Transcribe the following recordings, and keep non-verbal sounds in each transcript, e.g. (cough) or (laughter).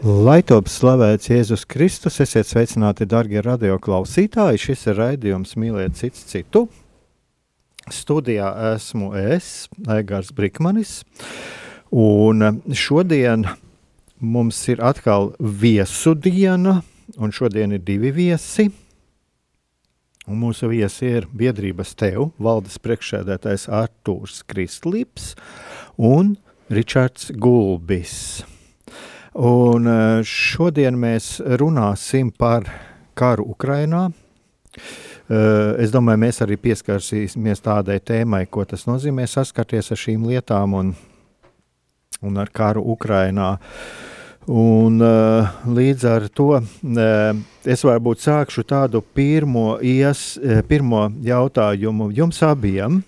Lai top slavēts Jēzus Kristus, esiet sveicināti, darbie radio klausītāji. Šis ir raidījums Mīliet citu citu. Studijā esmu es, Egārs Brīsmanis. Šodien mums ir atkal viesu diena, un šodien ir divi viesi. Un mūsu viesi ir biedrības tev, valdes priekšsēdētājs Artūrs Kristlīps un Ričards Gulbis. Un eh, šodien mēs runāsim par karu Ukrainā. Eh, es domāju, mēs arī pieskarsīsimies tādai tēmai, ko tas nozīmē saskarties ar šīm lietām un, un ar karu Ukrainā. Un, uh, līdz ar to es varbūt sākšu tādu pirmo, ies, pirmo jautājumu jums abiem.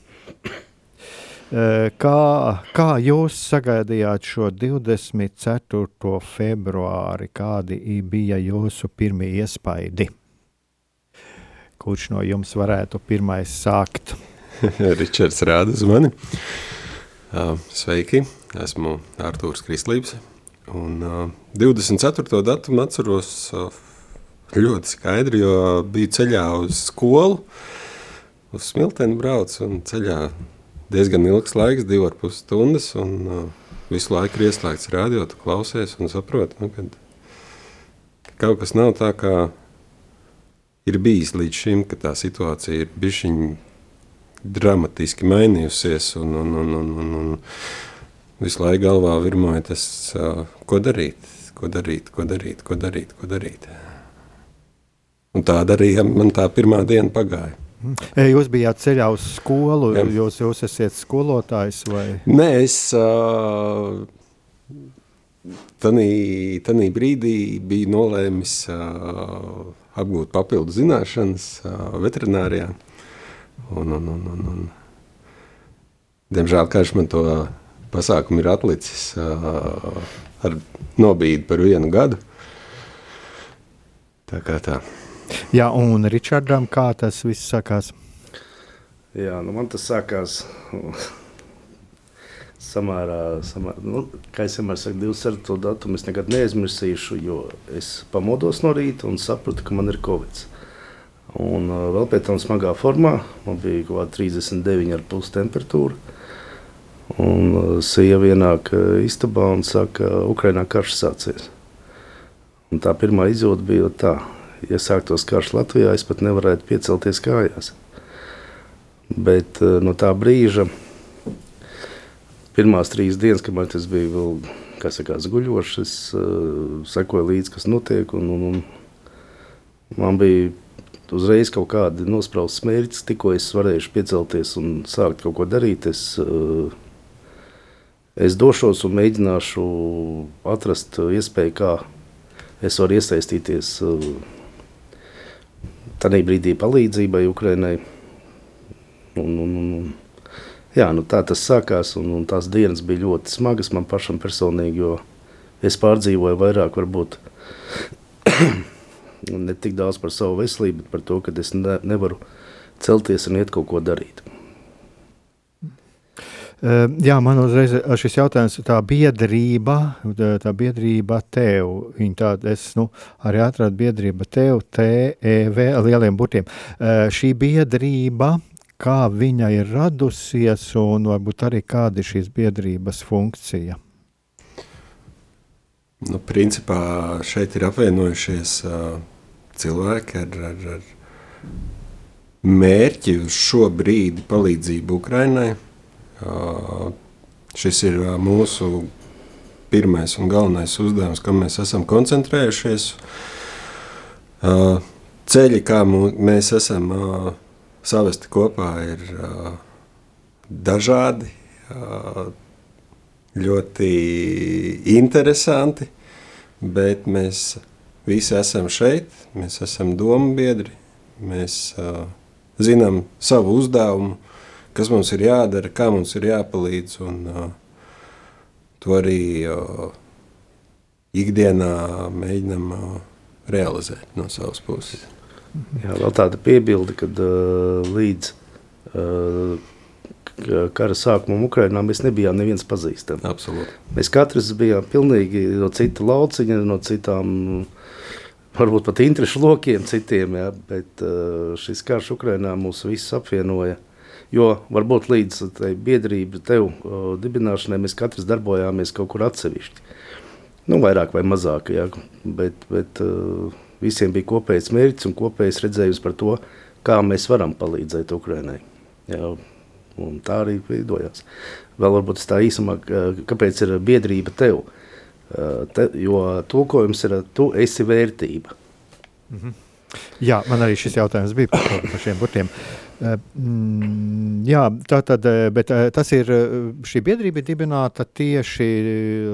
Kā, kā jūs sagaidījāt šo 24. februāri? Kādi bija jūsu pirmie iespaidi? Kurš no jums varētu pirmais sākt? (laughs) Ričards rāda uz mani. Sveiki, esmu Artūrs Krislības. Un 24. datumu atceros ļoti skaidri, jo biju ceļā uz skolu, uz Smilteni brauc un ceļā diezgan ilgs laiks, divi ar pus stundas, un uh, visu laiku ir ieslēgts radio, tu klausies un saproti, nu, ka kaut kas nav tā, kā ir bijis līdz šim, ka tā situācija ir bišķiņ dramatiski mainījusies, un, un, un, un, un, un visu laiku galvā virmoja tas, uh, ko darīt, ko darīt, ko darīt, ko darīt, ko darīt. Un tāda arī man tā pirmā diena pagāja. Jūs bijāt ceļā uz skolu, Jā. jūs, jūs esat skolotājs vai? Nē, es uh, tanī, tanī brīdī biju nolēmis uh, apgūt papildu zināšanas uh, veterinārijā. Un, un, un, un, un, diemžēl, kāds man to pasākumu ir atlicis uh, ar nobīdi par vienu gadu. Tā kā tā. Jā, un Ričardam, kā tas viss sākās? Jā, nu man tas sākās samērā, samērā nu, kā es vienmēr saku, 24. datumu es nekad neaizmirsīšu, jo es pamodos no rīta un sapratu, ka man ir covid. Un vēl pēc tam smagā formā, man bija kaut kāda 39,5 temperatūra. Un sieva ienāk uh, istabā un saka, ka Ukrainā karš sācies. Un tā pirmā izjūta bija tā, ja sāktos karš Latvijā, es pat nevarētu piecelties kājās. Bet eh, no tā brīža, pirmās trīs dienas, kad man tas bija vēl, kā sakās, guļošs, es uh, sekoju līdzi, kas notiek, un, un, un man bija uzreiz kaut kādi nospraustas mērķis, tikko es varēšu piecelties un sākt kaut ko darīt, es, uh, es došos un mēģināšu atrast iespēju, kā es varu iesaistīties uh, tādā brīdī palīdzībai Ukrainai. Un, un, un, jā, nu tā tas sākās, un, un tās dienas bija ļoti smagas man pašam personīgi, jo es pārdzīvoju vairāk varbūt (coughs) ne tik daudz par savu veselību, bet par to, ka es ne, nevaru celties un iet kaut ko darīt. Ehm, jā, man uzreiz ir šis jautājums, tā biedrība, tā biedrība tev, viņa tāda, es nu, arī atradu biedrība tev, TEV, lieliem burtiem. Ehm, šī biedrība, kā viņa ir radusies un varbūt arī kāda ir šīs biedrības funkcija? Nu, principā šeit ir apvienojušies cilvēki ar, ar, ar mērķi uz šo brīdi palīdzību Ukrainai. Šis ir mūsu pirmais un galvenais uzdevums, kam mēs esam koncentrējušies. Ceļi, kā mēs esam savesti kopā, ir dažādi. Ļoti interesanti, bet mēs visi esam šeit, mēs esam domu biedri, mēs zinām savu uzdevumu, kas mums ir jādara, kā mums ir jāpalīdz, un uh, to arī uh, ikdienā mēģinam uh, realizēt no savas puses. Jā, vēl tāda piebilde, kad uh, līdz uh, kara sākumam Ukrainā mēs nebijām neviens pazīstami. Absolūti. Mēs katrs bijām pilnīgi no cita lauciņa, no citām, varbūt pat interešu lokiem citiem, ja, bet uh, šis karš Ukrainā mūs visus apvienoja. Jo varbūt līdz tai biedrība tev uh, dibināšanai mēs katrs darbojāmies kaut kur atsevišķi. Nu, vairāk vai mazāk, ja, bet, bet uh, visiem bija kopējs mērķis un kopējs redzējums par to, kā mēs varam palīdzēt Ukrainai. Ja, Un tā arī veidojās. Vēl varbūt tā īsumā, kāpēc ir biedrība tev? Te, jo tulkojums ir, tu esi vērtība. -hmm. Jā, man arī šis jautājums bija par, par šiem burtiem. Mm, jā, tā tad, bet tas ir, šī biedrība ir dibināta tieši,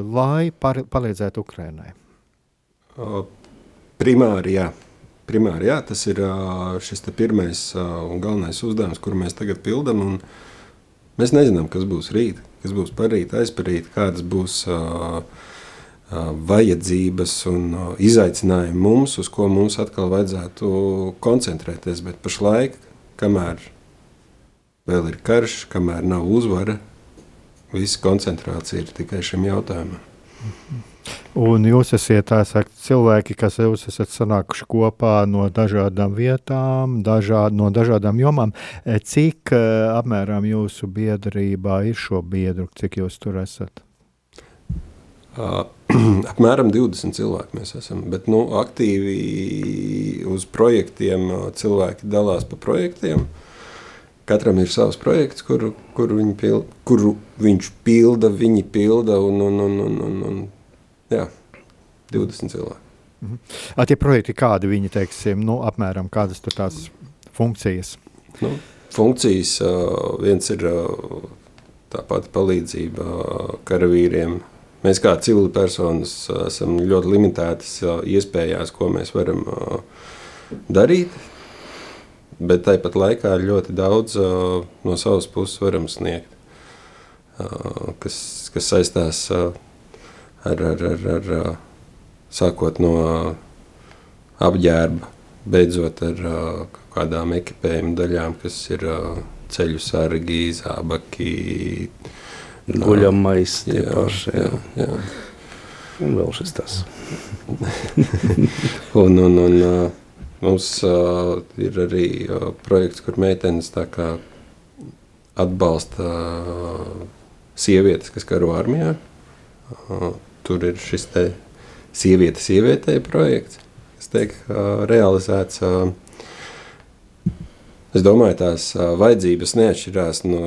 lai par, palīdzētu Ukrainai. Primāri, jā. Primāri, jā, tas ir šis pirmais un galvenais uzdevums, kuru mēs tagad pildām. Un, Mēs nezinām, kas būs rīt, kas būs parīt, aizparīt, kādas būs uh, vajadzības un izaicinājumi mums, uz ko mums atkal vajadzētu koncentrēties. Bet pašlaik, kamēr vēl ir karš, kamēr nav uzvara, visa koncentrācija ir tikai šim jautājumam. Un jūs esat sakt, cilvēki, kas jūs esat sanākuši kopā no dažādām vietām, dažād, no dažādām jomām. E, cik e, apmēram jūsu biedrībā ir šo biedru, cik jūs tur esat? Uh, (clears throat) apmēram 20 cilvēki mēs esam, bet nu, aktīvi uz projektiem cilvēki dalās pa projektiem. Katram ir savs projekts, kuru, kuru, pilda, kuru viņš pilda, viņi pilda un, un, un, un, un, un Jā, 20 cilvēki. Mhm. A, tie projekti, kādi viņi teiksim, nu, apmēram kādas tur tās funkcijas? Nu, funkcijas uh, viens ir uh, tā pati palīdzība uh, karavīriem. Mēs kā civili personas uh, esam ļoti limitētas uh, iespējās, ko mēs varam uh, darīt. Bet tāpat laikā ļoti daudz uh, no savas puses varam sniegt, uh, kas, kas saistās ar uh, ar, ar, ar, sākot no apģērba, beidzot ar kādām ekipējuma daļām, kas ir ceļu sargi, zābaki. Guļamais, tie jā, paši. Jā. Jā, jā. Un vēl šis tas. un, un, un mums uh, ir arī uh, projekts, kur meitenes tā kā atbalsta uh, sievietes, kas karo armijā. Uh, tur ir šis te sieviete sievietei projekts, kas tiek uh, realizēts. Uh, Es domāju, tās vajadzības neatšķirās no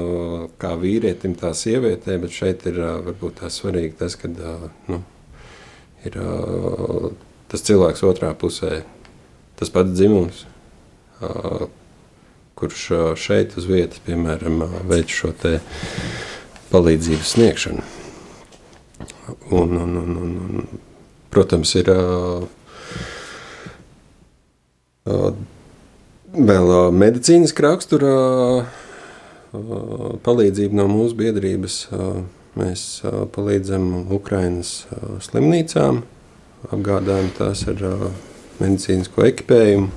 kā vīrietim, tā sievietē, bet šeit ir varbūt tā svarīgi tas, ka nu, ir tas cilvēks otrā pusē, tas pats dzimums, kurš šeit uz vietas, piemēram, veic šo te palīdzības sniegšanu. Un, un, un, un, un, protams, ir vēl medicīnas rakstura palīdzība no mūsu biedrības. Mēs palīdzam Ukraiņas slimnīcām, apgādājam tās ar medicīnisko ekipējumu,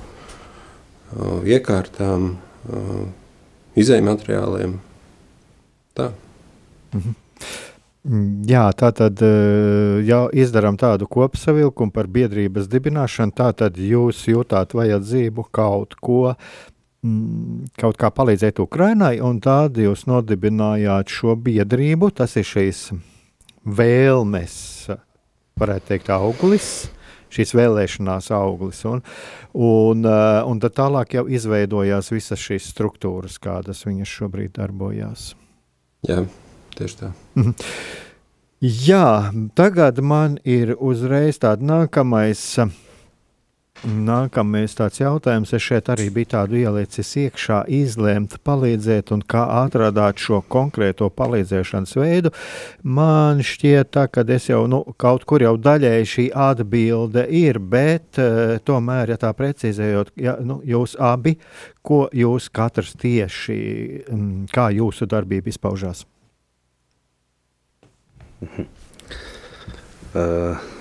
iekārtām, izējuma materiāliem. Tā. Mhm. Mm, jā, tā tad eh, jau izdarām tādu kopsavilkumu par biedrības dibināšanu. Tā tad jūs jūtāt vajadzību kaut ko, mm, kaut kā palīdzēt Ukrainai, un tad jūs nodibinājāt šo biedrību. Tas ir šīs vēlmes varētu teikt, auglis. Šīs vēlēšanās auglis. Un, un, uh, un tad tālāk jau izveidojās visas šīs struktūras, kādas viņas šobrīd darbojās. Jā, tieši tā. Mhm. Jā, tagad man ir uzreiz tāds nākamais. Nākamais tāds jautājums, es šeit arī biju tādu ielicis iekšā, izlēmt, palīdzēt un kā atradāt šo konkrēto palīdzēšanas veidu. Man šķiet, tā, ka es jau nu, kaut kur jau daļēji šī atbilde ir, bet uh, tomēr, ja tā precizējot, ja, nu, jūs abi, ko jūs katrs tieši, um, kā jūsu darbība izpaužās? Uh.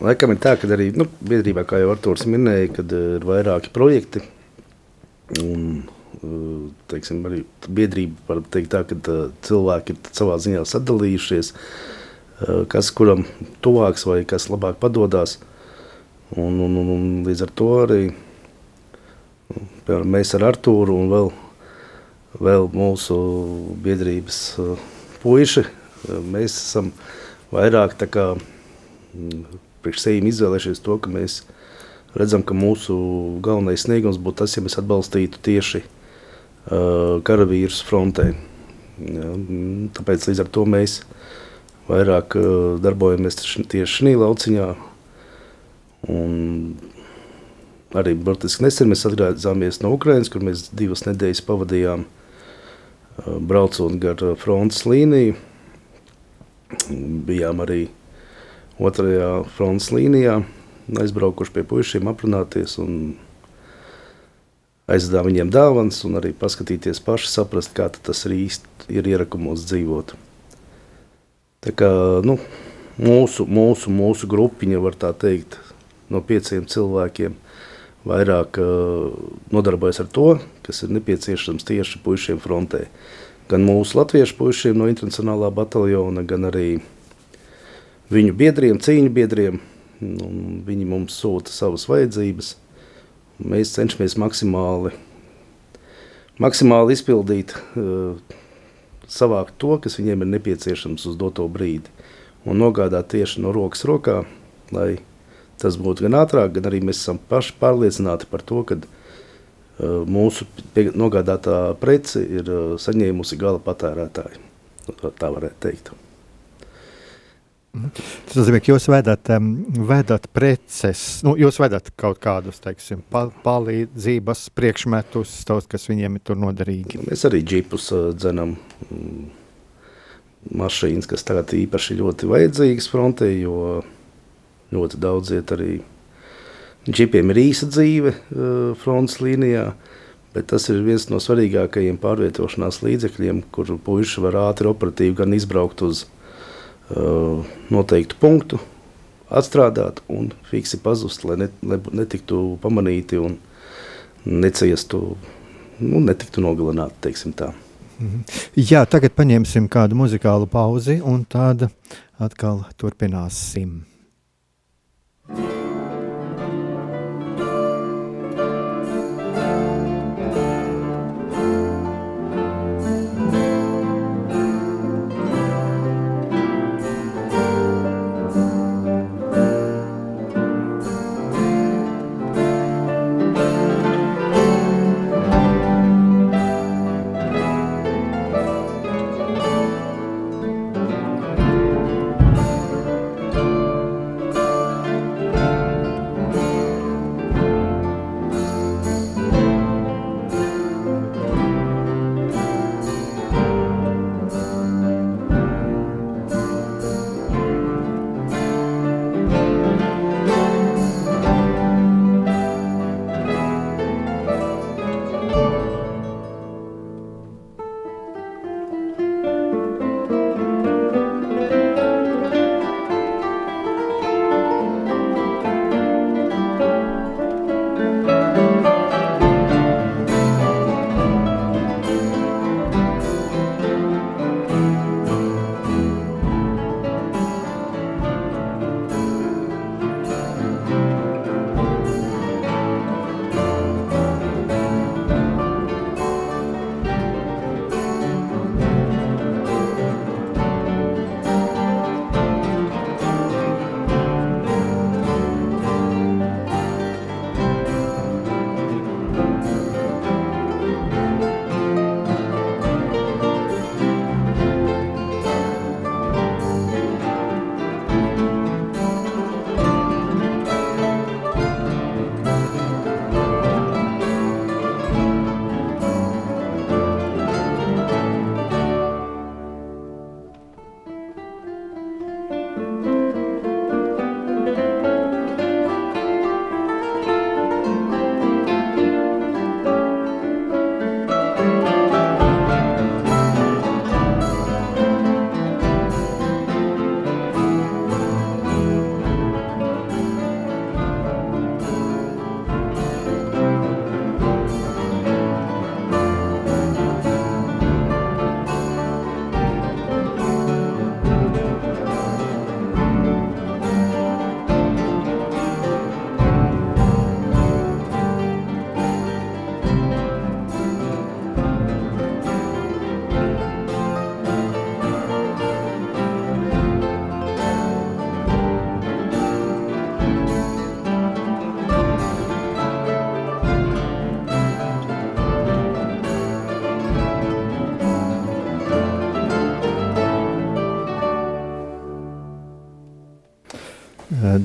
Laikam ir tā, ka arī nu, biedrībā, kā jau Arthurs minēja, kad eh, ir vairāki projekti. Un, eh, teiksim, arī biedrība var teikt tā, ka cilvēki ir savā ziņā sadalījušies, kas kuram tuvāks vai kas labāk padodas. Un, un, un, un līdz ar to arī piemēram, mēs ar Artūru un vēl, vēl mūsu biedrības puiši, mēs esam vairāk kā priekš sevis izvēlējušies to, ka mēs redzam, ka mūsu galvenais sniegums būtu tas, ja mēs atbalstītu tieši uh, karavīrus frontē. Ja, tāpēc līdz ar to mēs vairāk uh, darbojamies tieši šajā lauciņā. Un arī burtiski nesen mēs atgriezāmies no Ukrainas, kur mēs divas nedēļas pavadījām uh, braucot gar frontes līniju. Bijām arī otrajā frontes līnijā, aizbraukuši pie puišiem, aprunāties un aizdāt viņiem dāvanas, un arī paskatīties paši, saprast, kā tas ir īsti ir ierakumos dzīvot. Tā kā nu, mūsu, mūsu, mūsu grupiņa, var tā teikt, no pieciem cilvēkiem vairāk uh, nodarbojas ar to, kas ir nepieciešams tieši puišiem frontē. Gan mūsu latviešu puišiem no internacionālā bataljona, gan arī viņu biedriem, cīņu biedriem. Viņi mums sūta savas vajadzības. Mēs cenšamies maksimāli, maksimāli izpildīt, uh, savākt to, kas viņiem ir nepieciešams uz doto brīdi. Un nogādāt tieši no rokas rokā, lai tas būtu gan ātrāk, gan arī mēs esam paši pārliecināti par to, ka uh, mūsu nogādātā prece ir uh, saņēmusi gala patērētāji. Tā varētu teikt. Tas nozīmē, ka jūs vedat, um, vedat preces, nu, jūs vedat kaut kādus teiksim, pa, palīdzības priekšmetus, tos, kas viņiem ir noderīgi. Mēs arī džipus uh, dzenam. Mm, mašīnas, kas tagad īpaši ļoti vajadzīgas frontē, jo ļoti daudz iet arī džipiem ir īsa dzīve uh, frontes līnijā. Bet tas ir viens no svarīgākajiem pārvietošanās līdzekļiem, kur puiši var ātri operatīvi gan izbraukt uz Uh, noteiktu punktu, atstrādāt un fiksi pazust, lai, ne, lai netiktu pamanīti un neciestu, nu, netiktu nogalināti. Mhm. Jā, tagad paņemsim kādu muzikālu pauzi un tad atkal turpināsim.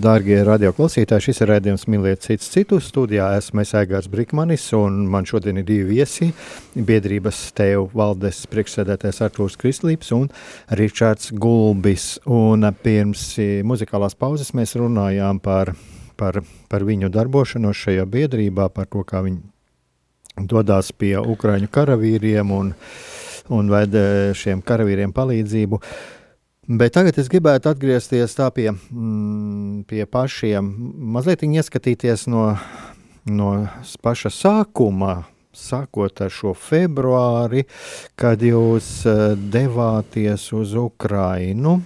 Dārgie radioklausītāji, šis ir redzējums mīlēt cits citu. Studijā esmu Aigārs Brikmanis un man šodien ir divi viesi. Biedrības tev valdes priekšsēdētājs Artūrs Kristlīps un Ričards Gulbis. Un pirms muzikālās pauzes mēs runājām par, par, par viņu darbošanos šajā biedrībā, par to, kā viņi dodās pie Ukraiņu karavīriem un, un ved šiem karavīriem palīdzību. Uh, Bet tagad es gribētu atgriezties pie, mm, pie pašiem, mazliet ieskatīties no, no paša sākuma, sākot ar šo februāri, kad jūs eh, devāties uz Ukrajinu.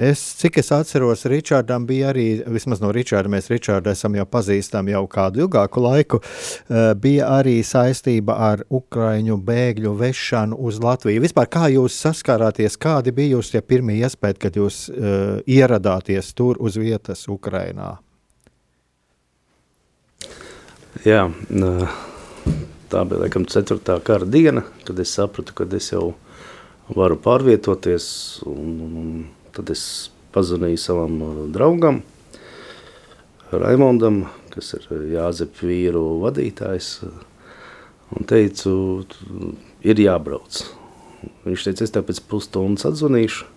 Eh, Es, cik es atceros, Ričardam bija arī, vismaz no Ričarda, mēs Ričardu esam jau pazīstami jau kādu ilgāku laiku, uh, bija arī saistība ar Ukraiņu bēgļu vešanu uz Latviju. Vispār kā jūs saskārāties, kādi bija jūs tie pirmie iespēja, kad jūs uh, ieradāties tur uz vietas Ukrainā? Jā, tā bija laikam ceturtā kara diena, kad es sapratu, ka es jau varu pārvietoties un, un, un Tad es pazvanīju savam uh, draugam, Raimondam, kas ir uh, Jāzepa vīru vadītājs, uh, un teicu, ir jābrauc. Viņš teica, es tev pēc pusstundas atzvanīšu.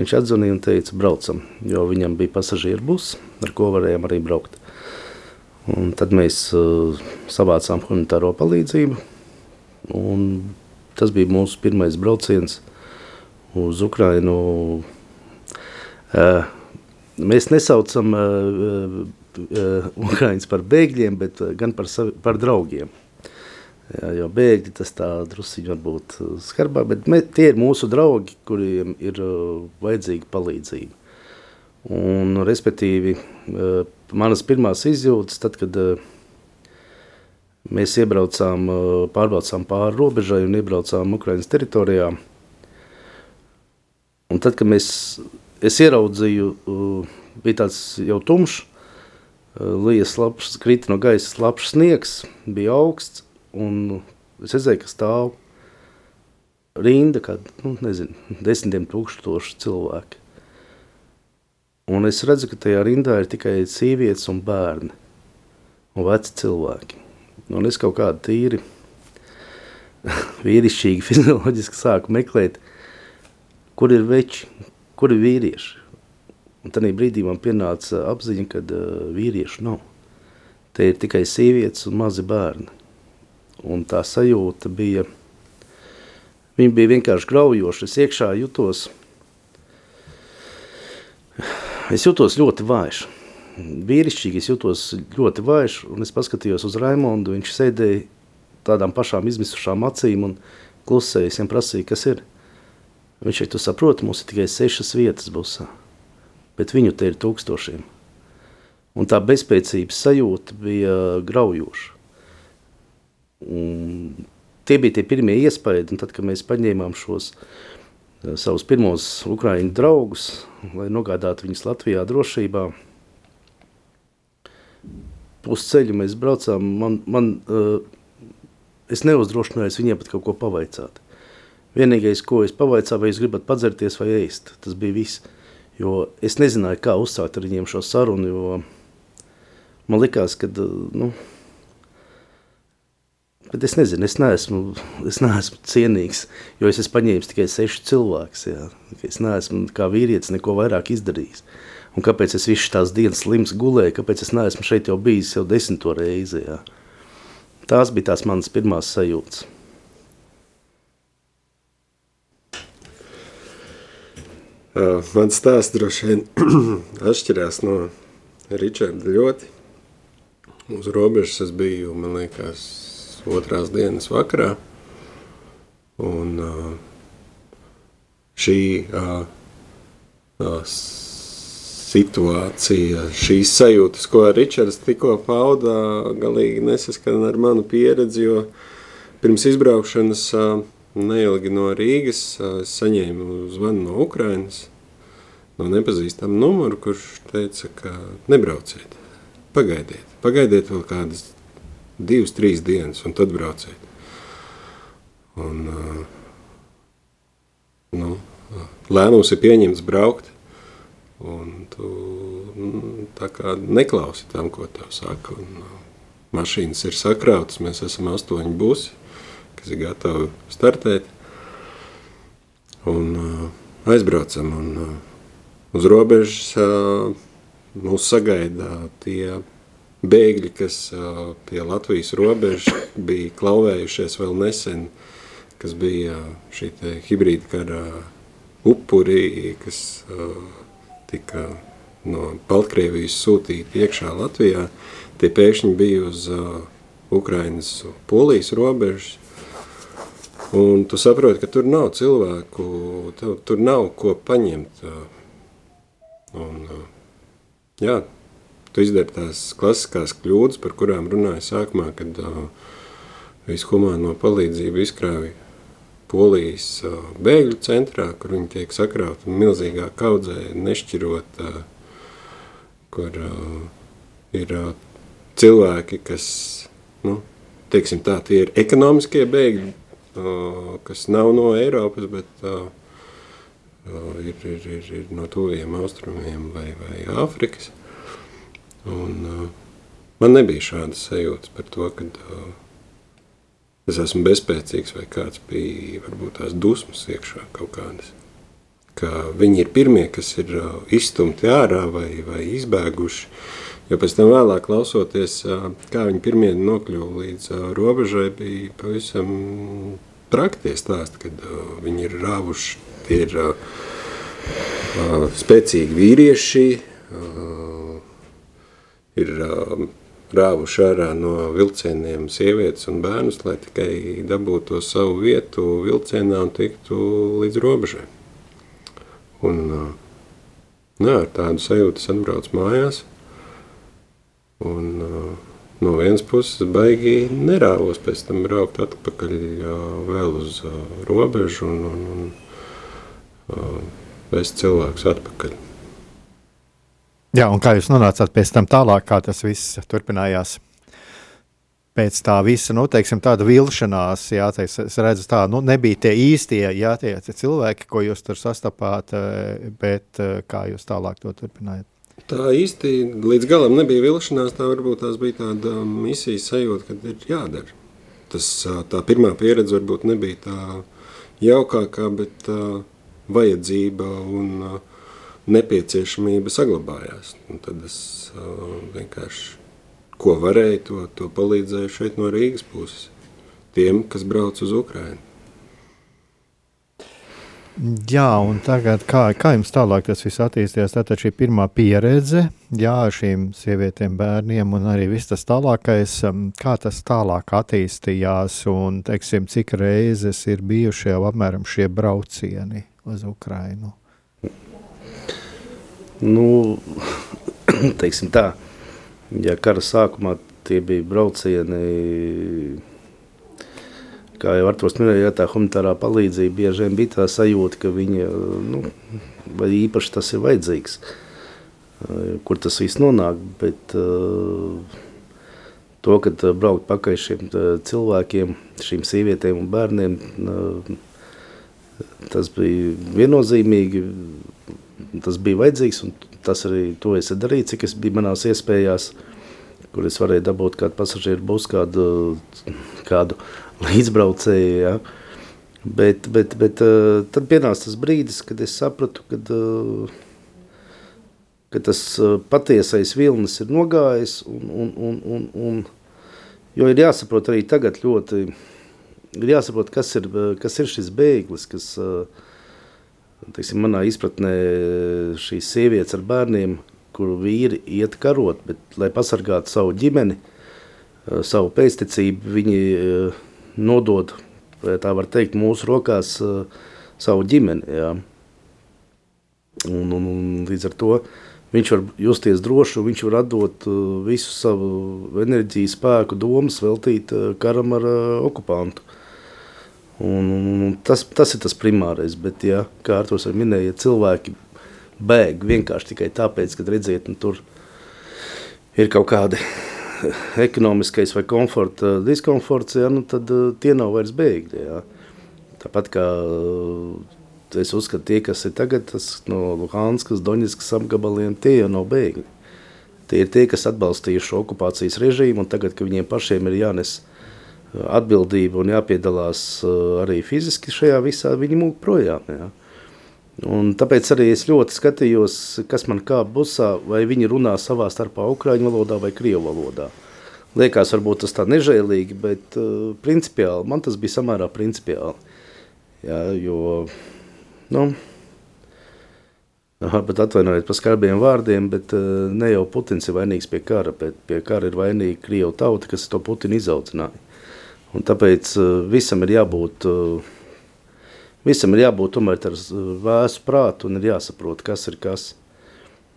Viņš atzvanīja un teica, braucam, jo viņam bija pasažieru bus, ar ko varējām arī braukt. Un tad mēs uh, savācām humanitāro palīdzību, un tas bija mūsu pirmais brauciens uz Ukrainu. Mēs nesaucam Ukraiņus par bēgļiem, bet gan par, savi, par draugiem. Jo bēgļi tas tā drusciņi varbūt skarbāk, bet mē, tie ir mūsu draugi, kuriem ir vajadzīga palīdzība. Un, respektīvi, manas pirmās izjūtas, tad, kad mēs iebraucām, pārbraucām pāri robežai un iebraucām Ukrainas teritorijā, Un tad, kad mēs, es ieraudzīju, bija tāds jau tumšs, lijas labs, krita no gaisa labs sniegs, bija augsts, un es redzēju, ka stāv rinda, kad, nu, nezinu, desmitiem tūkstoši cilvēki. Un es redzu, ka tajā rindā ir tikai sievietes un bērni un veci cilvēki. Un es kaut kādu tīri (laughs) vīrišķīgi, fizioloģiski sāku meklēt, kur ir veči, kur ir vīrieši. Un tad brīdī man pienāca apziņa, ka uh, vīriešu nav. Te ir tikai sievietes un mazi bērni. Un tā sajūta bija, viņa bija vienkārši graujoša. Es iekšā jutos, es jutos ļoti vājš. Vīrišķīgi es jutos ļoti vājš, un es paskatījos uz Raimondu, viņš sēdēja tādām pašām izmisušām acīm un klusēja, es viņam prasīju, kas ir. Viņš teica, tu saproti, mums ir tikai sešas vietas busā, bet viņu te ir tūkstošiem. Un tā bezspēcības sajūta bija graujoša. Un tie bija tie pirmie iespaidi, un tad, kad mēs paņēmām šos uh, savus pirmos ukraiņu draugus, lai nogādātu viņus Latvijā drošībā, pusceļu mēs braucām, man, man uh, es neuzdrošinājos viņiem pat kaut ko pavaicāt. Vienīgais, ko es pavaicāju, vai jūs gribat padzerties vai ēst, tas bija viss. Jo es nezināju, kā uzsākt ar viņiem šo sarunu, jo man likās, ka, nu, bet es nezinu, es neesmu, es neesmu cienīgs, jo es esmu paņēmis tikai seši cilvēks, jā. Es neesmu kā vīrietis neko vairāk izdarījis. Un kāpēc es visu tās dienas slims gulēju, kāpēc es neesmu šeit jau bijis jau desmito reizi, jā. Tās bija tās manas pirmās sajūtas. Uh, mans stāsts droši vien (clears throat) atšķirās no Ričarda ļoti. Uz robežas es biju, man liekas, otrās dienas vakarā. Un uh, šī uh, situācija, šīs sajūtas, ko Ričards tikko pauda, galīgi nesaskan ar manu pieredzi, jo pirms izbraukšanas uh, neilgi no Rīgas saņēmu zvanu no Ukrainas, no nepazīstama numuru, kurš teica, ka nebrauciet, pagaidiet, pagaidiet vēl kādas divas, trīs dienas, un tad brauciet. Un, nu, lēmums ir pieņemts braukt. un tu mm, tā kā neklausi tam, ko tev saka. Un, mašīnas ir sakrautas, mēs esam astoņi busi, kas ir gatavi startēt. Un uh, aizbraucam, un uh, uz robežas uh, mūs sagaida tie bēgļi, kas uh, pie Latvijas robežas bija klauvējušies vēl nesen, kas bija šī hibrīda kara upuri, kas uh, tika no Baltkrievijas sūtīti iekšā Latvijā. Tie pēkšņi bija uz uh, Ukrainas, Polijas robežas. Un tu saproti, ka tur nav cilvēku, tev, tur nav ko paņemt. Un, jā, tu izdari tās klasiskās kļūdas, par kurām runāju sākumā, kad uh, visu humāno palīdzību izkrāja Polijas uh, bēgļu centrā, kur viņi tiek sakrauti milzīgā kaudzē, nešķirot, uh, kur ir cilvēki, kas, nu, teiksim tā, tie ir ekonomiskie bēgļi, kas nav no Eiropas, bet ir, ir, ir, ir no tuviem austrumiem vai, vai Āfrikas. Un, man nebija šādas sajūtas par to, ka es esmu bezspēcīgs vai kāds bija varbūt tās dusmas iekšā kaut kādas. Ka viņi ir pirmie, kas ir izstumti ārā vai, vai izbēguši, Jo pēc tam vēlāk klausoties, kā viņi pirmie nokļuva līdz robežai, bija pavisam traktie stāsti, kad viņi ir rāvuši, tie ir spēcīgi vīrieši, ir rāvuši ārā no vilcieniem sievietes un bērnus, lai tikai dabūtu savu vietu vilcienā un tiktu līdz robežai. Un, jā, ar tādu sajūtu es atbraucu mājās – Un, uh, no vienas puses, baigi nerāvos pēc tam braukt atpakaļ vēl uz uh, robežu un, un, un uh, vest cilvēkus atpakaļ. Jā, un kā jūs nonācāt pēc tam tālāk, kā tas viss turpinājās? Pēc tā visa, nu, teiksim, tāda vilšanās, jā, teiks, es redzu tā, nu, nebija tie īstie, jā, tie cilvēki, ko jūs tur sastapāt, bet kā jūs tālāk to turpinājāt? Tā īsti līdz galam nebija vilšanās. Tā varbūt tās bija tāda misijas sajūta, ka ir jādara. Tas, tā pirmā pieredze varbūt nebija tā jaukākā, bet tā vajadzība un nepieciešamība saglabājās. Un tad es vienkārši, ko varēju, to, to palīdzēju šeit no Rīgas puses. Tiem, kas brauc uz Ukrajinu. Jā, un tagad kā, kā jums tālāk tas viss attīstījās? Tātad šī pirmā pieredze, jā, ar šīm sievietēm, bērniem un arī viss tas tālākais, um, kā tas tālāk attīstījās un, teiksim, cik reizes ir bijuši jau apmēram šie braucieni uz Ukrainu? Nu, (clears throat) teiksim tā, ja kara sākumā tie bija braucieni kā jau Artos minēja, tā humanitārā palīdzība bieži vien bija tā sajūta, ka viņa, nu, īpaši tas ir vajadzīgs, kur tas viss nonāk, bet to, kad braukt pakaļ šiem cilvēkiem, šīm sievietēm un bērniem, tas bija viennozīmīgi, tas bija vajadzīgs, un tas arī to es darīju, cik es biju manās iespējās, kur es varēju dabūt kādu pasažieru būs kādu, kādu (laughs) līdzbraucēji. Ja? Bet, bet, bet uh, tad pienāca tas brīdis, kad es sapratu, kad, uh, ka tas uh, patiesais vilnis ir nogājis. Un, un, un, un, un, jo ir jāsaprot arī tagad ļoti, ir jāsaprot, kas ir, kas ir šis bēglis, kas teiksim, manā izpratnē šīs sievietes ar bērniem, kuru vīri iet karot, bet lai pasargātu savu ģimeni, savu pēctecību, viņi nodod, tā var teikt, mūsu rokās savu ģimeni. Jā. Un, un, un līdz ar to viņš var justies droši, viņš var atdot visu savu enerģiju, spēku, domas veltīt karam ar okupantu. Un, un, tas, tas ir tas primārais, bet, ja, kā Artos arī minēja, ja cilvēki bēg vienkārši tikai tāpēc, ka redziet, nu, tur ir kaut kādi (laughs) ekonomiskais vai komforta diskomforts, ja, nu, tad uh, tie nav vairs bēgļi. Ja. Tāpat kā uh, es uzskatu, tie, kas ir tagad, tas no Luhanskas, Doņiskas apgabaliem, tie jau nav bēgļi. Tie ir tie, kas atbalstīja šo okupācijas režīmu, un tagad, kad viņiem pašiem ir jānes atbildība un jāpiedalās arī fiziski šajā visā, viņi mūk projām. Jā. Un tāpēc arī es ļoti skatījos, kas man kā busā, vai viņi runā savā starpā ukraiņu valodā vai krievu valodā. Liekas, varbūt tas tā nežēlīgi, bet uh, principiāli man tas bija samērā principiāli. Jā, jo, nu, aha, bet atvainojiet par skarbiem vārdiem, bet uh, ne jau Putins ir vainīgs pie kara, bet pie kara ir vainīga Krievu tauta, kas to Putinu izaudzināja. Un tāpēc uh, visam ir jābūt... Uh, Visam ir jābūt tomēr ar vēsu prātu un ir jāsaprot, kas ir kas.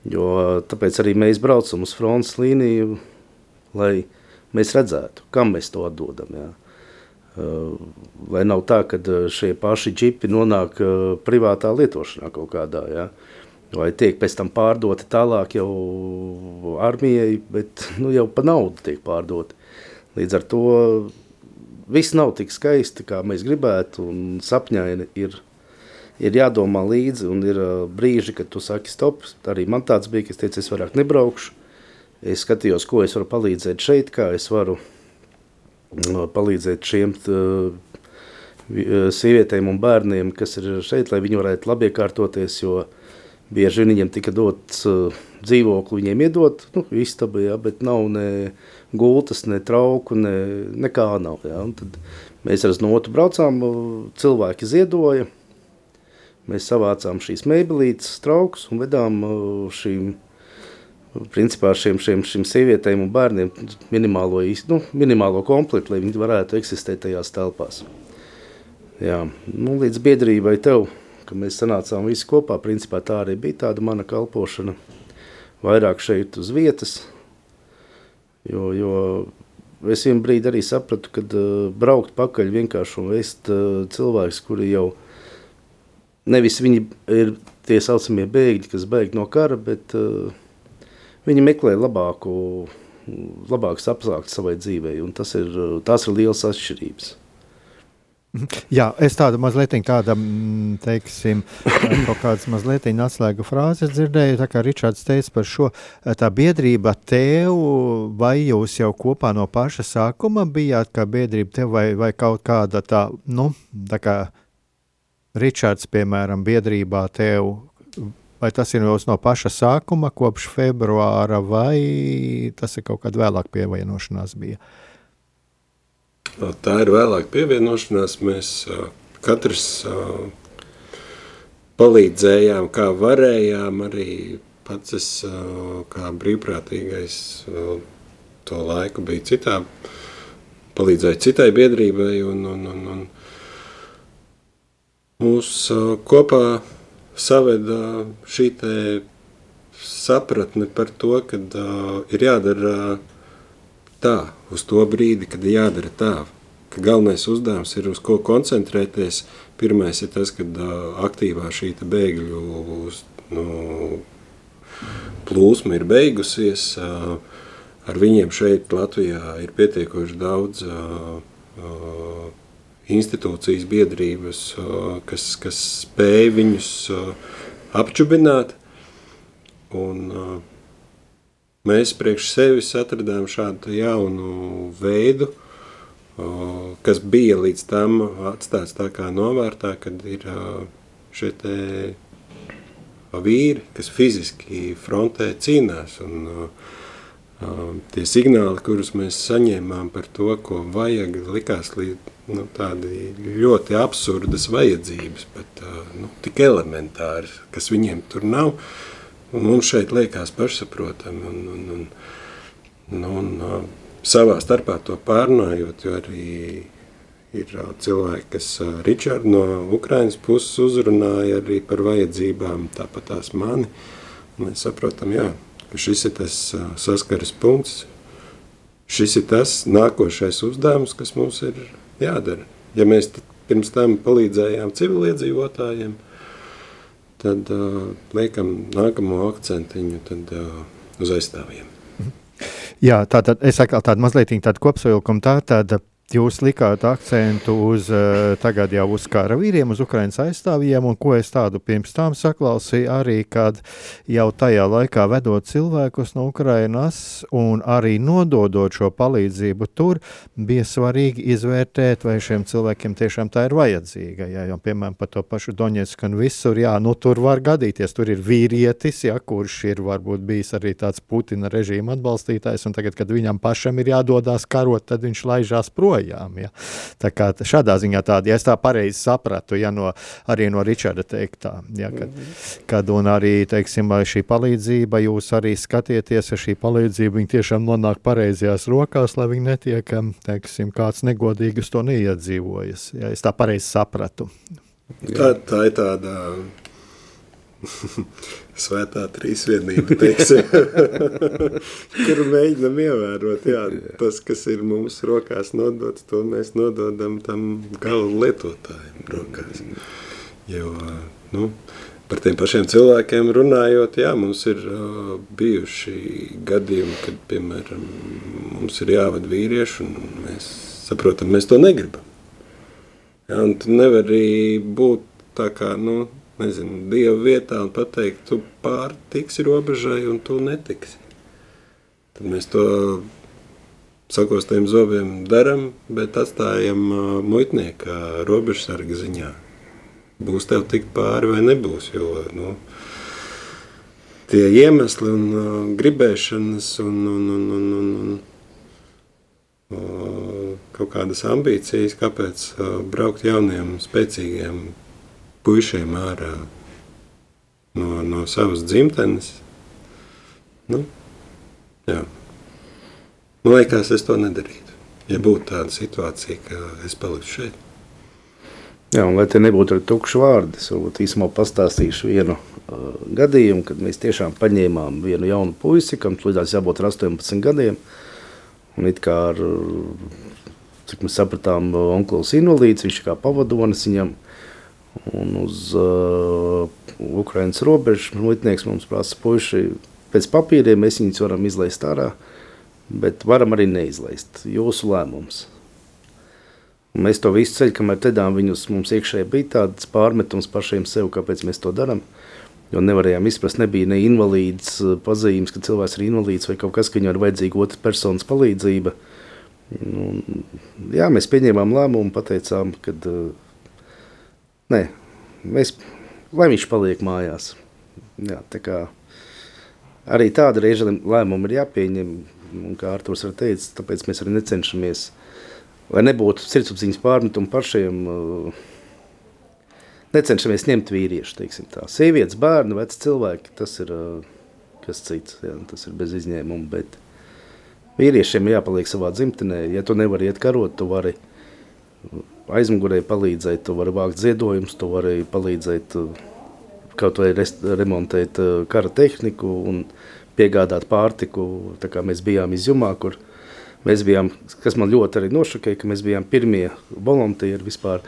Jo tāpēc arī mēs braucam uz frontes līniju, lai mēs redzētu, kam mēs to atdodam. Jā. Lai nav tā, ka šie paši džipi nonāk privātā lietošanā kaut kādā, jā. vai tiek pēc tam pārdoti tālāk jau armijai, bet nu, jau pa naudu tiek pārdoti. Līdz ar to viss nav tik skaisti, kā mēs gribētu, un sapņaini ir, ir jādomā līdzi, un ir uh, brīži, kad tu saki stop, arī man tāds bija, ka es teicu, es vairāk nebraukšu, es skatījos, ko es varu palīdzēt šeit, kā es varu uh, palīdzēt šiem uh, sievietēm un bērniem, kas ir šeit, lai viņi varētu labi iekārtoties, jo bieži viņiem tika dots dzīvokli, viņiem iedot, nu, istaba, ja, bet nav ne, gultas, ne trauku, ne, nekā nav. Ja? Un tad mēs ar notu braucām, cilvēki ziedoja, mēs savācām šīs mēbelītes, traukus un vedām šīm, principā šiem, šiem, šiem sievietēm un bērniem minimālo, nu, minimālo komplektu, lai viņi varētu eksistēt tajās telpās. Jā, nu, līdz biedrībai tev, ka mēs sanācām visi kopā, principā tā arī bija tāda mana kalpošana, vairāk šeit uz vietas, Jo, jo es vienā brīdī arī sapratu, ka uh, braukt pakaļ vienkārši un vest uh, cilvēkus, kuri jau nevis viņi ir tie saucamie bēgļi, kas bēg no kara, bet uh, viņi meklē labāku, labākus apstākļus savai dzīvei. Tas ir, tās ir liels atšķirības. Jā, es tādu mazliet tādu, teiksim, kaut kādas mazliet atslēgu frāzes dzirdēju. Tā kā Ričards teica par šo, tā biedrība tev, vai jūs jau kopā no paša sākuma bijāt kā biedrība tev, vai, vai kaut kāda tā, nu, tā kā Ričards, piemēram, biedrībā tev, vai tas ir jūs no paša sākuma, kopš februāra, vai tas ir kaut kad vēlāk pievienošanās bija? Uh, Tā ir vēlāk pievienošanās. Mēs katrs palīdzējām, kā varējām. Arī pats es kā brīvprātīgais to laiku biju citā, palīdzēju citai biedrībai. Un, un, un, un mūs kopā saveda šī sapratne par to, ka ir jādara tā uz to brīdi, kad jādara tā. Ka galvenais uzdevums ir uz ko koncentrēties. Pirmais ir tas, ka uh, aktīvā šī bēgļu nu, plūsma ir beigusies. Ar viņiem šeit Latvijā ir pietiekoši daudz institūcijas biedrības, kas, kas spēj viņus apčubināt. Un, uh, mēs priekš sevis atradām šādu jaunu veidu, kas bija līdz tam atstāts tā kā novārtā, kad ir šie te vīri, kas fiziski frontē cīnās. Un tie signāli, kurus mēs saņēmām par to, ko vajag, likās līdz nu, tādi ļoti absurdas vajadzības, bet nu, tik elementāri, kas viņiem tur nav, uh, Un mums šeit liekas pašsaprotami. Un, un, un, un, un, uh, savā starpā to pārnājot, jo arī ir uh, cilvēki, kas uh, Ričardu no Ukrainas puses uzrunāja arī par vajadzībām, tāpat tās mani. Mēs saprotam, jā, ka šis ir tas saskares punkts, šis ir tas nākošais uzdevums, kas mums ir jādara. Ja mēs pirms tam palīdzējām civiliedzīvotājiem, tad uh, liekam nākamo akcentiņu tad, uh, uz aizstāvjiem. Jā, tā tad es atkal tādu mazliet tādu kopsavilkumu. Tā tāda jūs likāt akcentu uz uh, tagad jau uz kara vīriem, uz Ukraiņas aizstāvjiem, un ko es tādu pirms tam saklausīju, arī kad jau tajā laikā vedot cilvēkus no Ukrainas un arī nododot šo palīdzību tur, bija svarīgi izvērtēt, vai šiem cilvēkiem tiešām tā ir vajadzīga. Jā, jo, piemēram, par to pašu Doņetsku un visur, jā, nu tur var gadīties, tur ir vīrietis, jā, kurš ir varbūt bijis arī tāds Putina režīma atbalstītājs, un tagad, kad viņam pašam ir jādodās karot, tad viņš laižās prom projām. Ja. Tā kā šādā ziņā tāda, ja es tā pareizi sapratu, ja no, arī no Ričarda teiktā, ja, kad, kad un arī, teiksim, šī palīdzība, jūs arī skatieties, ja šī palīdzība viņi tiešām nonāk pareizajās rokās, lai viņi netiek, teiksim, kāds negodīgs to neiedzīvojas, ja es tā pareizi sapratu. Tā, tā ir tāda (laughs) svētā trīsvienība, (laughs) kur mēģinam ievērot, jā, tas, kas ir mūsu rokās nodots, to mēs nododam tam gala lietotājiem rokās. Jo, nu, par tiem pašiem cilvēkiem runājot, jā, mums ir uh, bijuši gadījumi, kad, piemēram, mums ir jāvada vīrieši, un mēs saprotam, mēs to negribam. Jā, un tu nevari būt tā kā, nu, nezinu, Dieva vietā un pateikt, tu pārtiksi robežai un tu netiksi. Tad mēs to sakostiem zobiem darām, bet atstājam muitnieka robežsarga ziņā. Būs tev tik pāri vai nebūs, jo nu, tie iemesli un uh, gribēšanas un, un, un, un, un, un kaut kādas ambīcijas, kāpēc braukt jauniem, spēcīgiem puišiem ārā no, no savas dzimtenes. Nu, jā. Man liekas, es to nedarītu. Ja būtu tāda situācija, ka es paliktu šeit. Jā, un lai te nebūtu arī tukši vārdi, es varbūt īsumā pastāstīšu vienu uh, gadījumu, kad mēs tiešām paņēmām vienu jaunu puisi, kam līdzās jābūt ar 18 gadiem, un it kā ar, cik mēs sapratām, onkls invalīds, viņš kā pavadonis viņam, uh, Un uz uh, Ukraiņas robežas muitnieks mums prasa, puiši, pēc papīriem mēs viņus varam izlaist ārā, bet varam arī neizlaist. Jūsu lēmums. Un mēs to visu ceļu, kamēr tedām viņus mums iekšēji bija tāds pārmetums pašiem sev, kāpēc mēs to darām. Jo nevarējām izprast, nebija ne invalīds uh, pazīmes, ka cilvēks ir invalīds vai kaut kas, ka viņam ir vajadzīga otras personas palīdzība. Un, jā, mēs pieņēmām lēmumu, pateicām, ka uh, Nē, mēs, lai viņš paliek mājās. Jā, tā kā arī tāda reize lēmuma ir jāpieņem, un kā Arturs ir teicis, tāpēc mēs arī necenšamies, lai nebūtu sirdsapziņas pārmetumu pašiem, necenšamies ņemt vīriešu, teiksim tā. Sievietes, bērni, veci cilvēki, tas ir kas cits, jā, tas ir bez izņēmuma, bet vīriešiem jāpaliek savā dzimtenē, ja tu nevari iet karot, tu vari aizmugurē palīdzēt, tu vari vākt ziedojumus, tu vari palīdzēt uh, kaut vai remontēt uh, kara tehniku un piegādāt pārtiku. Tā kā mēs bijām izjumā, kur mēs bijām, kas man ļoti arī nošokēja, ka mēs bijām pirmie volontieri vispār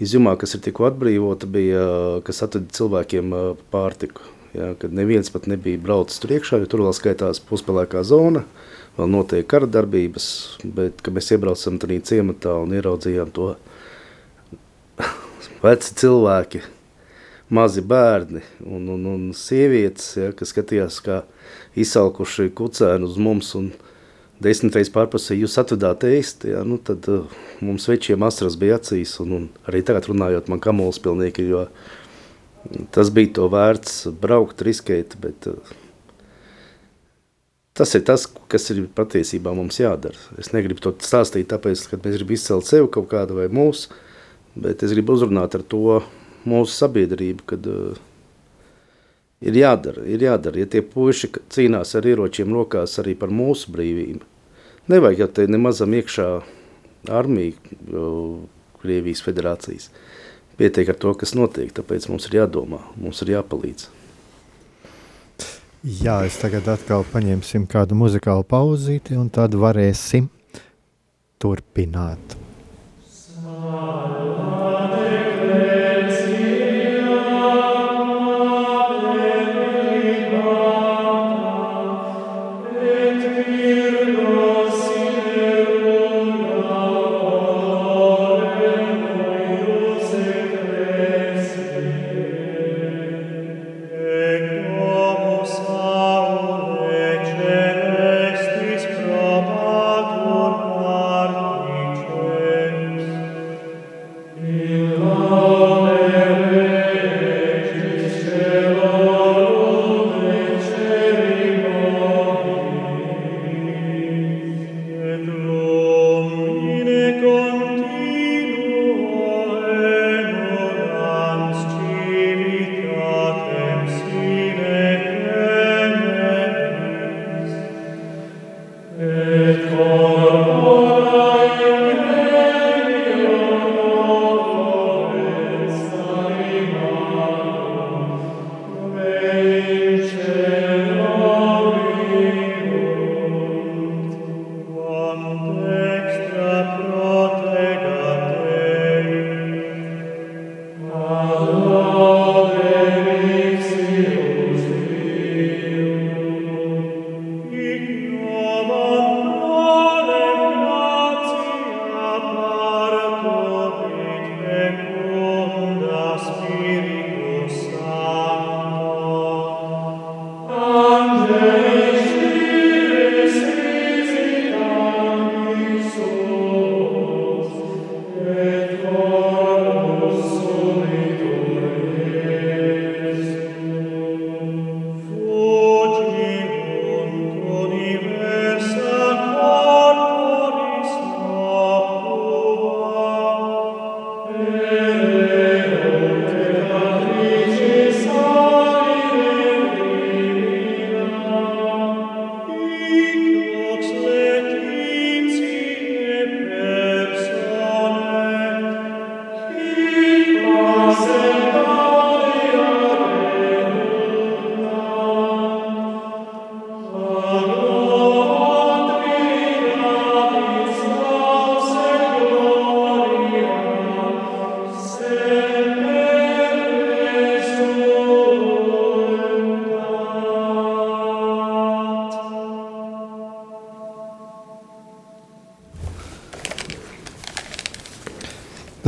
izjumā, kas ir tikko atbrīvota, bija, uh, kas atveda cilvēkiem pārtiku. Ja, kad neviens pat nebija braucis tur iekšā, jo tur vēl skaitās puspelēkā zona, uh, vēl notiek kara darbības, bet kad mēs iebraucam tajā ciematā un ieraudzījām to (laughs) veci cilvēki, mazi bērni un, un, un sievietes, ja, kas skatījās kā izsalkuši kucēnu uz mums un desmitreiz pārprasīja, jūs atvedāt ēst, ja, nu tad uh, mums večiem asras bija acīs un, un arī tagad runājot man kamols pilnīgi, jo tas bija to vērts braukt, riskēt, bet uh, Tas ir tas, kas ir patiesībā mums jādara. Es negribu to stāstīt, tāpēc, ka mēs gribam izcelt sevi kaut kādu vai mūsu, bet es gribu uzrunāt ar to mūsu sabiedrību, kad uh, ir jādara, ir jādara. Ja tie puiši cīnās ar ieročiem rokās arī par mūsu brīvību, nevajag jau te nemazam iekšā armiju uh, Krievijas federācijas. Pietiek ar to, kas notiek, tāpēc mums ir jādomā, mums ir jāpalīdz. Jā, es tagad atkal paņemsim kādu muzikālu pauzīti, un tad varēsim turpināt.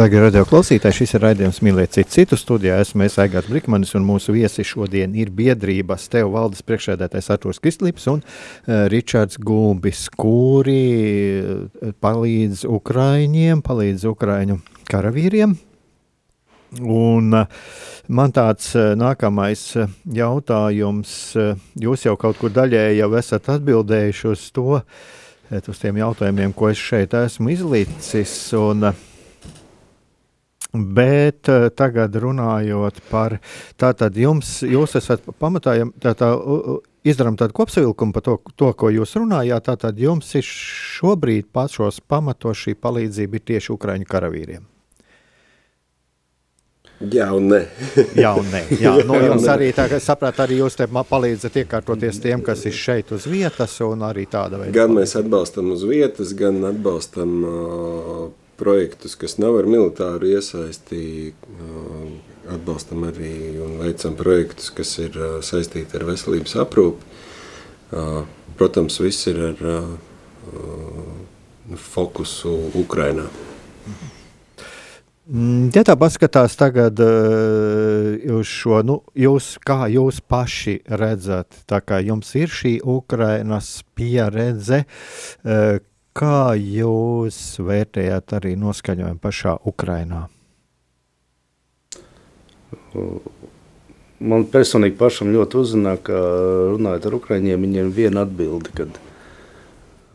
Darbie radio klausītāji, šis ir raidījums Mīlēt citu citu studijā. Esmu es Aigārs Brikmanis un mūsu viesi šodien ir biedrības tev valdes priekšēdētājs Artūrs Kristlīps un uh, Ričards Gulbis, kuri uh, palīdz Ukraiņiem, palīdz Ukraiņu karavīriem. Un uh, man tāds uh, nākamais uh, jautājums, jūs jau kaut kur daļēji jau esat atbildējuši uz to, uz tiem jautājumiem, ko es šeit esmu izlicis. Un, uh, Bet uh, tagad runājot par tātad jums, jūs esat pamatā, tā, tā, izdarām tādu kopsavilkumu par to, to, ko jūs runājāt, tātad jums ir šobrīd pašos pamatos šī palīdzība ir tieši Ukraiņu karavīriem. Jā, un nē. Jā, un nē. Jā, nu, jums arī tā, saprāt, arī jūs te palīdzat iekārtoties tiem, kas ir šeit uz vietas un arī tāda veida. Gan mēs atbalstam uz vietas, gan atbalstam uh, projektus, kas nav ar militāru iesaisti, atbalstam arī un veicam projektus, kas ir saistīti ar veselības aprūpi. Protams, viss ir ar fokusu Ukrainā. Mm, ja tā paskatās tagad uh, uz šo, nu, jūs, kā jūs paši redzat, tā kā jums ir šī Ukrainas pieredze, uh, Kā jūs vērtējat arī noskaņojumu pašā Ukrainā? Man personīgi pašam ļoti uzrunā, ka runājot ar Ukraiņiem, viņiem viena atbilde, kad,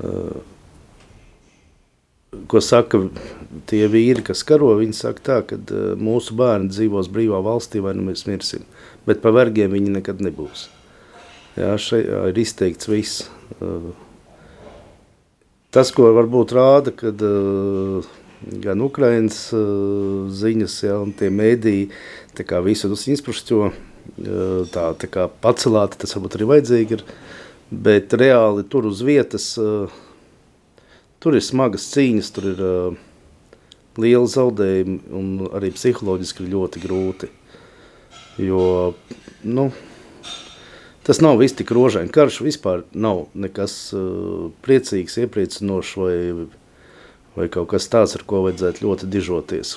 uh, ko saka tie vīri, kas karo, viņi saka tā, ka uh, mūsu bērni dzīvos brīvā valstī vai nu mēs mirsim, bet pa vergiem viņi nekad nebūs. Jā, šeit ir izteikts viss. Tas, ko varbūt rāda, kad uh, gan Ukraiņas uh, ziņas, ja, un tie mēdīji visu tas izprušķo, uh, tā, tā kā pacelāti, tas varbūt arī vajadzīgi ir, bet reāli tur uz vietas, uh, tur ir smagas cīņas, tur ir uh, liela zaudējumi un arī psiholoģiski ļoti grūti, jo, nu, Tas nav viss tik rožaini. Karš vispār nav nekas uh, priecīgs, iepriecinošs vai, vai kaut kas tāds, ar ko vajadzētu ļoti dižoties.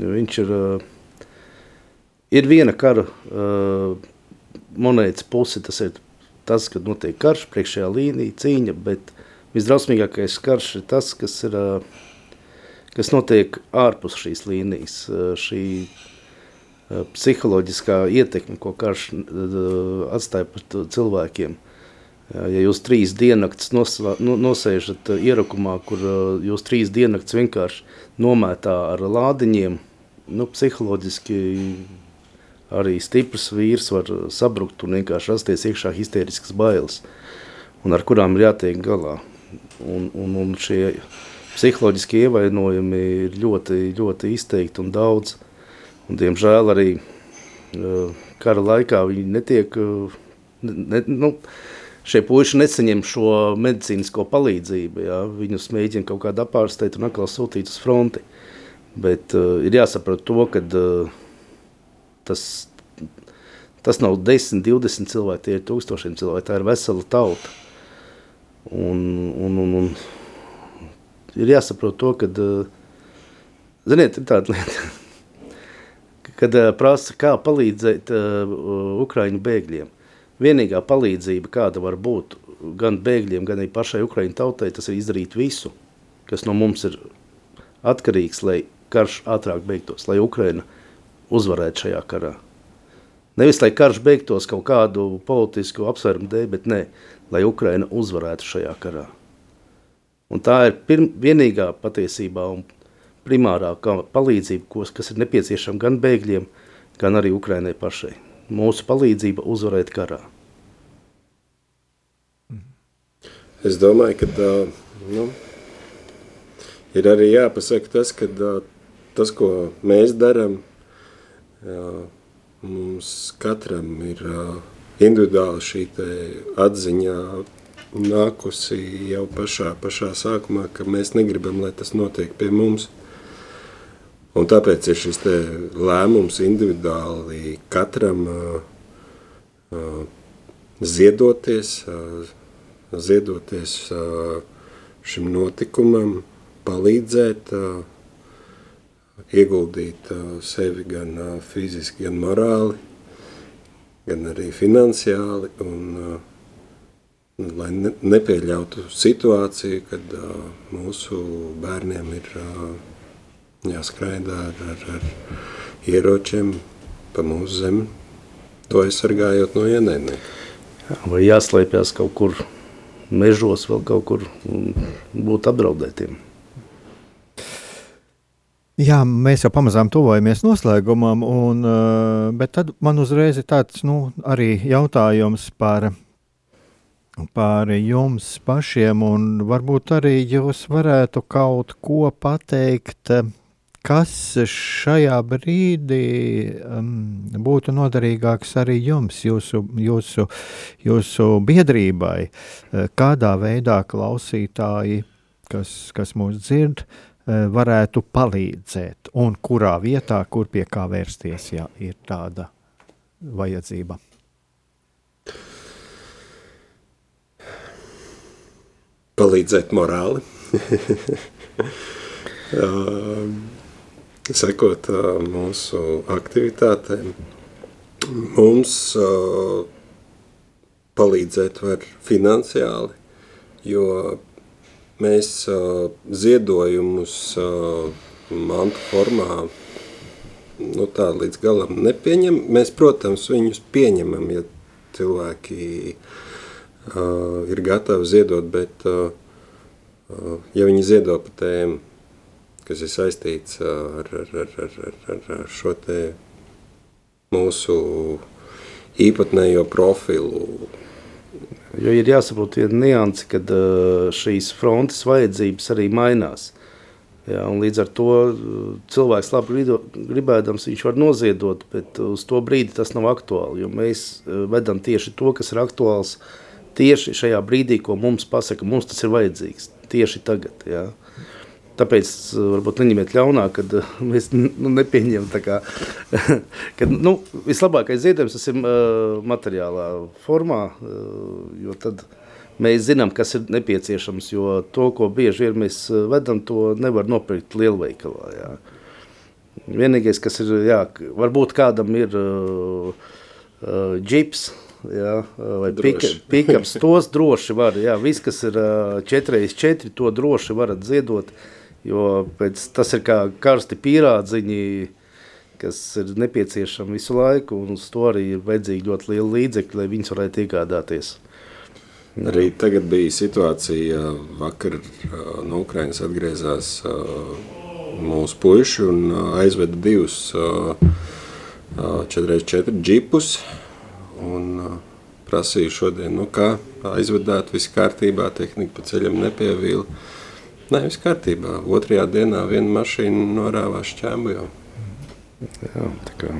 Viņš ir, uh, ir viena kara uh, monētas puse, tas ir tas, kad notiek karš, priekšējā līnija, cīņa, bet visdrausmīgākais karš ir tas, kas, ir, uh, kas notiek ārpus šīs līnijas. Uh, šī Eh, psiholoģiskā ietekme, ko karš atstāja par cilvēkiem. Ja jūs trīs diennakts nosēžat ierakumā, kur jūs trīs diennakts vienkārši nomētā ar lādiņiem, nu, psiholoģiski arī stiprs vīrs var sabrukt un vienkārši rasties iekšā histēriskas bailes, un ar kurām ir jātiek galā. Un, un, un šie psiholoģiskie ievainojumi ir ļoti, ļoti izteikti un daudz. Un, diemžēl arī uh, kara laikā viņi netiek, uh, ne, nu, šie puiši nesaņem šo medicīnisko palīdzību. Jā. Viņus mēģina kaut kādā apārstēt un atkal sūtīt uz fronti. Bet uh, ir jāsaprot to, ka uh, tas, tas nav 10, 20 cilvēki, tie ir tūkstošiem cilvēki, tā ir vesela tauta. Un, un, un, un ir jāsaprot to, ka, uh, ziniet, ir tāda lieta, kad uh, prasa, kā palīdzēt uh, Ukraiņu bēgļiem. Vienīgā palīdzība, kāda var būt gan bēgļiem, gan arī pašai Ukraiņu tautai, tas ir izdarīt visu, kas no mums ir atkarīgs, lai karš ātrāk beigtos, lai Ukraina uzvarētu šajā karā. Nevis, lai karš beigtos kaut kādu politisku apsvērumu dēļ, bet nē, lai Ukraina uzvarētu šajā karā. Un tā ir pirm, vienīgā patiesībā un primārā palīdzība, kas ir nepieciešama gan bēgļiem, gan arī Ukrainai pašai. Mūsu palīdzība uzvarēt karā. Es domāju, ka nu, ir arī jāpasaka tas, ka tas, ko mēs darām, mums katram ir individuāli šī atziņa nākusi jau pašā, pašā sākumā, ka mēs negribam, lai tas notiek pie mums. Un tāpēc ir šis lēmums individuāli katram ziedoties, ziedoties šim notikumam, palīdzēt, ieguldīt sevi gan fiziski, gan morāli, gan arī finansiāli, un, lai ne, nepieļautu situāciju, kad mūsu bērniem ir jāskraidā ar, ar, ar ieročiem pa mūsu zemi, to aizsargājot no ienaidnieka. Vai jāslēpjas kaut kur mežos, vēl kaut kur būt apdraudētiem. Jā, mēs jau pamazām tuvojamies noslēgumam, un, eh, bet tad man uzreiz ir tāds nu, arī jautājums par, par jums pašiem, un varbūt arī jūs varētu kaut ko pateikt, kas šajā brīdī um, būtu noderīgāks arī jums, jūsu, jūsu, jūsu biedrībai, eh, kādā veidā klausītāji, kas, kas mūs dzird, uh, varētu palīdzēt, un kurā vietā, kur pie kā vērsties, ja ir tāda vajadzība. Palīdzēt morāli, (laughs) sekot mūsu aktivitātēm. Mums palīdzēt var finansiāli, jo Mēs ziedojumus mantu formā nu, tā līdz galam nepieņemam. Mēs, protams, viņus pieņemam, ja cilvēki uh, ir gatavi ziedot, bet uh, ja viņi ziedo pa tēmu, kas ir saistīts ar, ar, ar, ar, ar, ar šo te mūsu īpatnējo profilu, Jo ir jāsaprot viena nianse, ka uh, šīs frontes vajadzības arī mainās. Jā, līdz ar to cilvēks labi gribēdams, viņš var noziedot, bet uz to brīdi tas nav aktuāli. Jo mēs vedam tieši to, kas ir aktuāls tieši šajā brīdī, ko mums pasaka, mums tas ir vajadzīgs tieši tagad. Jā. Tāpēc eh, varbūt neņemiet ļaunā, kad eh, mēs nu, nepieņemam tā kā, (laughs) kad, nu, vislabākais ziedojums tas ir uh, materiālā formā, uh, jo tad mēs zinām, kas ir nepieciešams, jo to, ko bieži vien mēs vedam, to nevar nopirkt lielveikalā, jā. Vienīgais, kas ir, jā, varbūt kādam ir uh, uh, džips, jā, vai pikaps, (laughs) tos droši var, jā, viss, kas ir uh, 4x4, to droši varat ziedot, uh, Jo pēc, tas ir kā karsti pīrādziņi, kas ir nepieciešami visu laiku, un uz to arī ir vajadzīgi ļoti liela līdzekļa, lai viņas varētu iegādāties. Arī tagad bija situācija, vakar no Ukrainas atgriezās mūsu puiši un aizveda divus 4x4 džipus un prasīja šodien, nu kā aizvedāt viss kārtībā, tehnika pa ceļam nepievīla. Nē, viss kārtībā. Otrajā dienā viena mašīna norāvās šķēmu jau. Jā, kā.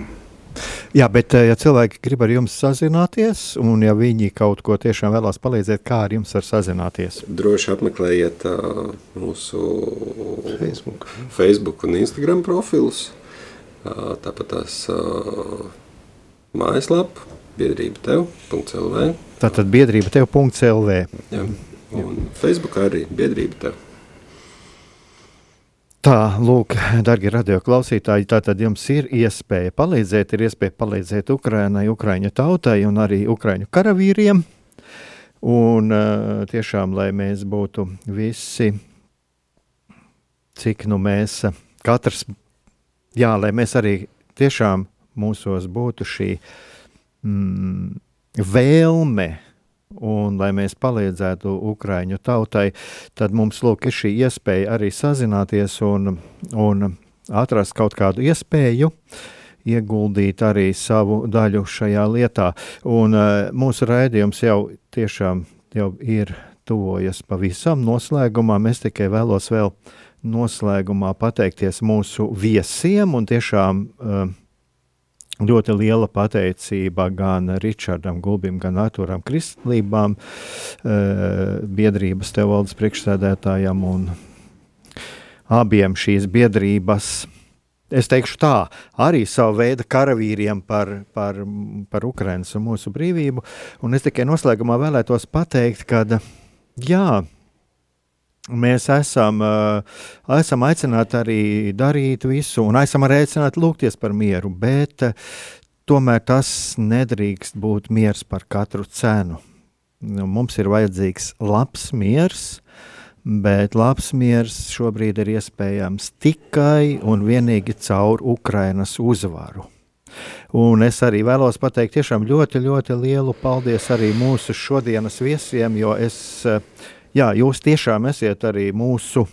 Jā, bet eh, ja cilvēki grib ar jums sazināties, un ja viņi kaut ko tiešām vēlās palīdzēt, kā ar jums var sazināties? Droši apmeklējiet uh, mūsu Facebook. Facebook un Instagram profilus. Uh, tāpat tās uh, mājaslapa biedrība tev.lv. Tātad biedrība tev.lv. Jā, un Facebook arī biedrība tev. Tā, lūk, darbie radioklausītāji, tātad jums ir iespēja palīdzēt, ir iespēja palīdzēt Ukraiņai, Ukraiņu tautai un arī Ukraiņu karavīriem. Un uh, tiešām, lai mēs būtu visi, cik nu mēs katrs, jā, lai mēs arī tiešām mūsos būtu šī mm, vēlme un lai mēs palīdzētu Ukraiņu tautai, tad mums lūk, ir šī iespēja arī sazināties un, un atrast kaut kādu iespēju ieguldīt arī savu daļu šajā lietā. Un uh, mūsu raidījums jau tiešām jau ir tuvojas pavisam noslēgumā. Mēs tikai vēlos vēl noslēgumā pateikties mūsu viesiem un tiešām uh, Ļoti liela pateicība gan Ričardam Gulbim, gan Arturam Kristlībām, eh, biedrības tevaldes priekšsēdētājam un abiem šīs biedrības. Es teikšu tā, arī savu veidu karavīriem par, par, par Ukrainas un mūsu brīvību. Un es tikai noslēgumā vēlētos pateikt, ka jā, mēs esam, uh, esam aicināti arī darīt visu, un esam arī aicināti lūgties par mieru, bet uh, tomēr tas nedrīkst būt miers par katru cenu. Nu, mums ir vajadzīgs labs miers, bet labs miers šobrīd ir iespējams tikai un vienīgi caur Ukrainas uzvaru. Un es arī vēlos pateikt tiešām ļoti, ļoti lielu paldies arī mūsu šodienas viesiem, jo es, jā, jūs tiešām esiet arī mūsu,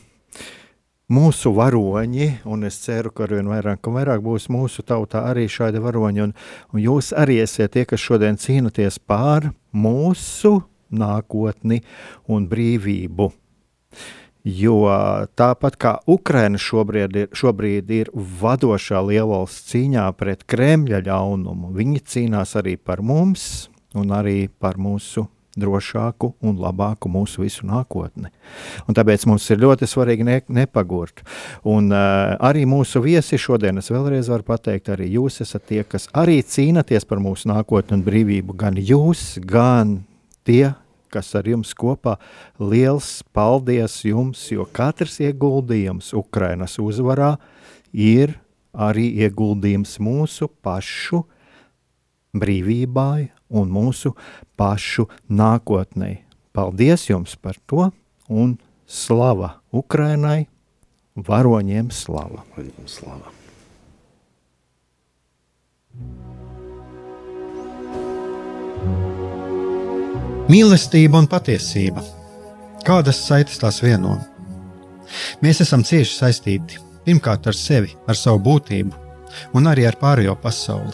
mūsu varoņi, un es ceru, ka arvien vairāk un vairāk būs mūsu tautā arī šādi varoņi, un, un jūs arī esiet tie, kas šodien cīnaties pār mūsu nākotni un brīvību. Jo tāpat kā Ukraina šobrīd ir, šobrīd ir vadošā lielvalsts cīņā pret Kremļa ļaunumu, viņi cīnās arī par mums un arī par mūsu drošāku un labāku mūsu visu nākotni. Un tāpēc mums ir ļoti svarīgi ne, nepagurt. Un uh, arī mūsu viesi šodien, es vēlreiz varu pateikt, arī jūs esat tie, kas arī cīnaties par mūsu nākotni un brīvību. Gan jūs, gan tie, kas ar jums kopā. Liels paldies jums, jo katrs ieguldījums Ukrainas uzvarā ir arī ieguldījums mūsu pašu brīvībai un mūsu pašu nākotnē. Paldies jums par to un slava Ukrainai, varoņiem slava. Varoņiem slava. Mīlestība un patiesība. Kādas saites tās vieno? Mēs esam cieši saistīti pirmkārt ar sevi, ar savu būtību, un arī ar pārējo pasauli,